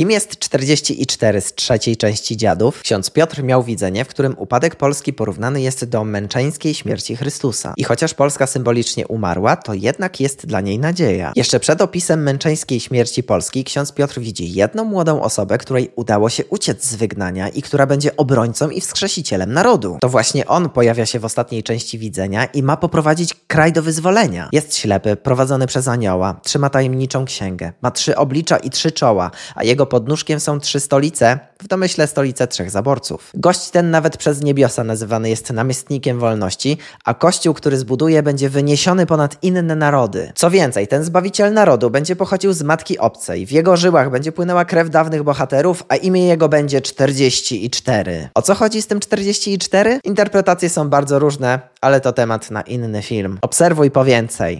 Kim jest 44 z trzeciej części Dziadów? Ksiądz Piotr miał widzenie, w którym upadek Polski porównany jest do męczeńskiej śmierci Chrystusa. I chociaż Polska symbolicznie umarła, to jednak jest dla niej nadzieja. Jeszcze przed opisem męczeńskiej śmierci Polski ksiądz Piotr widzi jedną młodą osobę, której udało się uciec z wygnania i która będzie obrońcą i wskrzesicielem narodu. To właśnie on pojawia się w ostatniej części widzenia i ma poprowadzić kraj do wyzwolenia. Jest ślepy, prowadzony przez anioła, trzyma tajemniczą księgę, ma trzy oblicza i trzy czoła, a jego podnóżkiem są trzy stolice, w domyśle stolice trzech zaborców. Gość ten nawet przez niebiosa nazywany jest namiestnikiem wolności, a kościół, który zbuduje, będzie wyniesiony ponad inne narody. Co więcej, ten zbawiciel narodu będzie pochodził z matki obcej, w jego żyłach będzie płynęła krew dawnych bohaterów, a imię jego będzie 44. O co chodzi z tym 44? Interpretacje są bardzo różne, ale to temat na inny film. Obserwuj po więcej.